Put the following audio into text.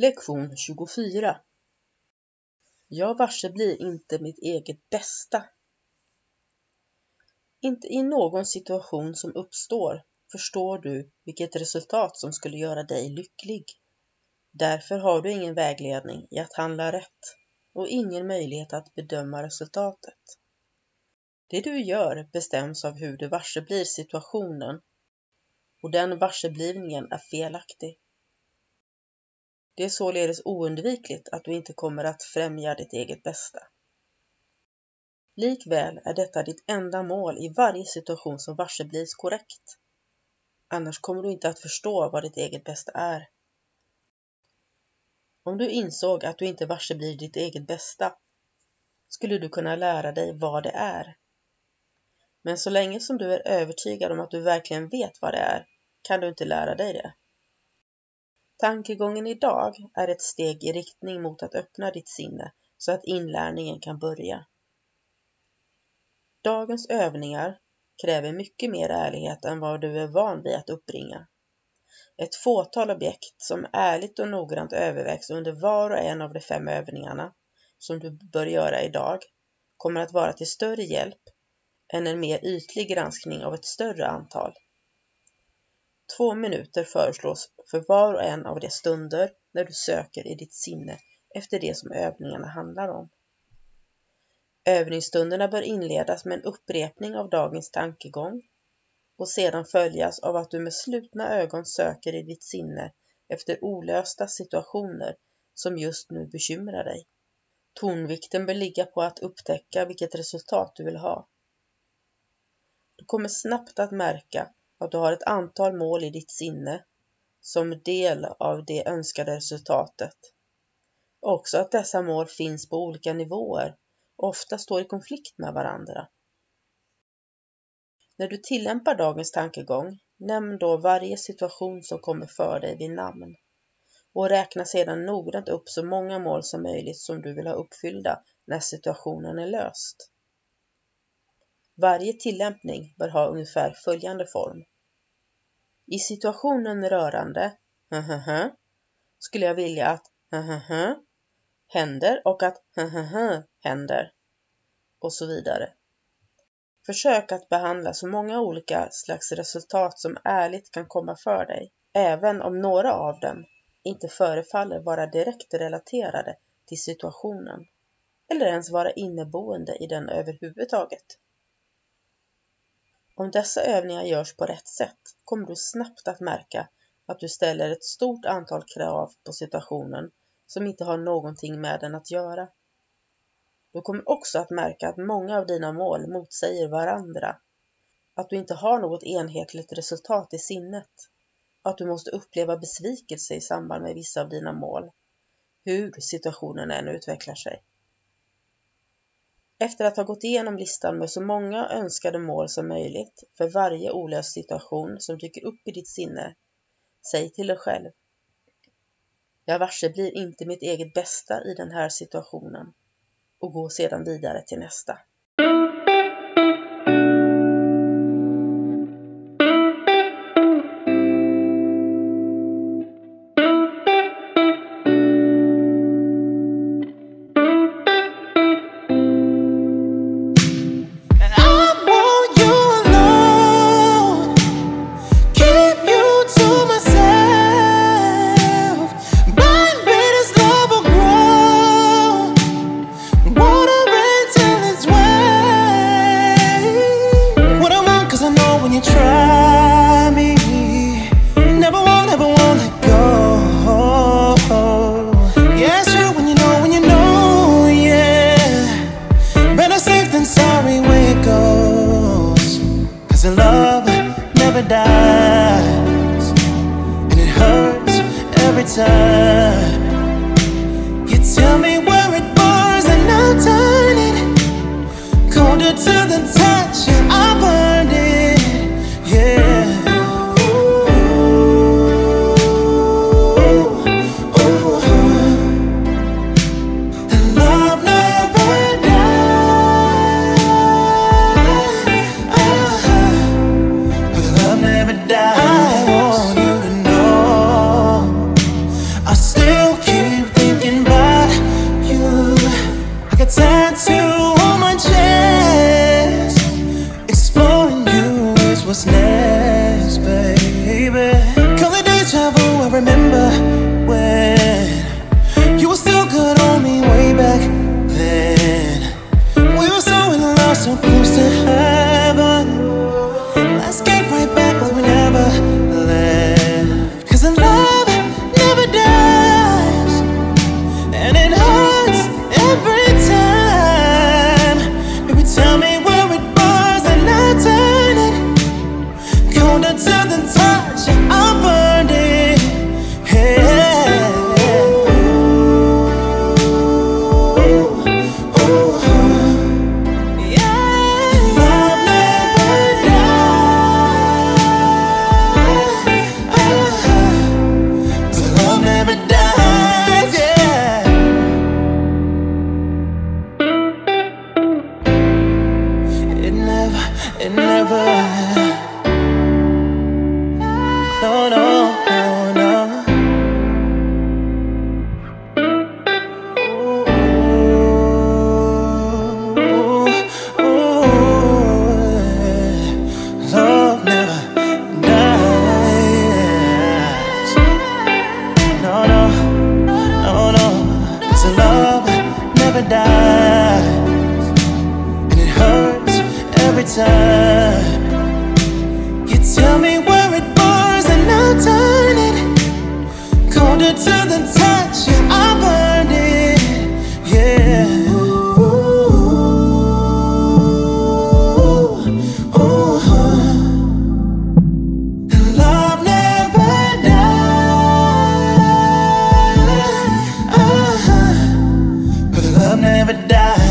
Lektion 24 Jag varse blir inte mitt eget bästa. Inte i någon situation som uppstår förstår du vilket resultat som skulle göra dig lycklig. Därför har du ingen vägledning i att handla rätt och ingen möjlighet att bedöma resultatet. Det du gör bestäms av hur du varse blir situationen och den varseblivningen är felaktig. Det är således oundvikligt att du inte kommer att främja ditt eget bästa. Likväl är detta ditt enda mål i varje situation som varseblivs korrekt. Annars kommer du inte att förstå vad ditt eget bästa är. Om du insåg att du inte varseblir ditt eget bästa skulle du kunna lära dig vad det är. Men så länge som du är övertygad om att du verkligen vet vad det är kan du inte lära dig det. Tankegången idag är ett steg i riktning mot att öppna ditt sinne så att inlärningen kan börja. Dagens övningar kräver mycket mer ärlighet än vad du är van vid att uppbringa. Ett fåtal objekt som ärligt och noggrant övervägs under var och en av de fem övningarna som du bör göra idag kommer att vara till större hjälp än en mer ytlig granskning av ett större antal. Två minuter föreslås för var och en av de stunder när du söker i ditt sinne efter det som övningarna handlar om. Övningsstunderna bör inledas med en upprepning av dagens tankegång och sedan följas av att du med slutna ögon söker i ditt sinne efter olösta situationer som just nu bekymrar dig. Tonvikten bör ligga på att upptäcka vilket resultat du vill ha. Du kommer snabbt att märka att du har ett antal mål i ditt sinne som del av det önskade resultatet. Också att dessa mål finns på olika nivåer och ofta står i konflikt med varandra. När du tillämpar dagens tankegång, nämn då varje situation som kommer för dig vid namn och räkna sedan noggrant upp så många mål som möjligt som du vill ha uppfyllda när situationen är löst. Varje tillämpning bör ha ungefär följande form. I situationen rörande skulle jag vilja att händer och att händer och så vidare. Försök att behandla så många olika slags resultat som ärligt kan komma för dig, även om några av dem inte förefaller vara direkt relaterade till situationen eller ens vara inneboende i den överhuvudtaget. Om dessa övningar görs på rätt sätt kommer du snabbt att märka att du ställer ett stort antal krav på situationen som inte har någonting med den att göra. Du kommer också att märka att många av dina mål motsäger varandra, att du inte har något enhetligt resultat i sinnet, att du måste uppleva besvikelse i samband med vissa av dina mål, hur situationen än utvecklar sig. Efter att ha gått igenom listan med så många önskade mål som möjligt för varje olöst situation som dyker upp i ditt sinne, säg till dig själv. Jag varse blir inte mitt eget bästa i den här situationen och gå sedan vidare till nästa. paradise, and it hurts every time. love never dies.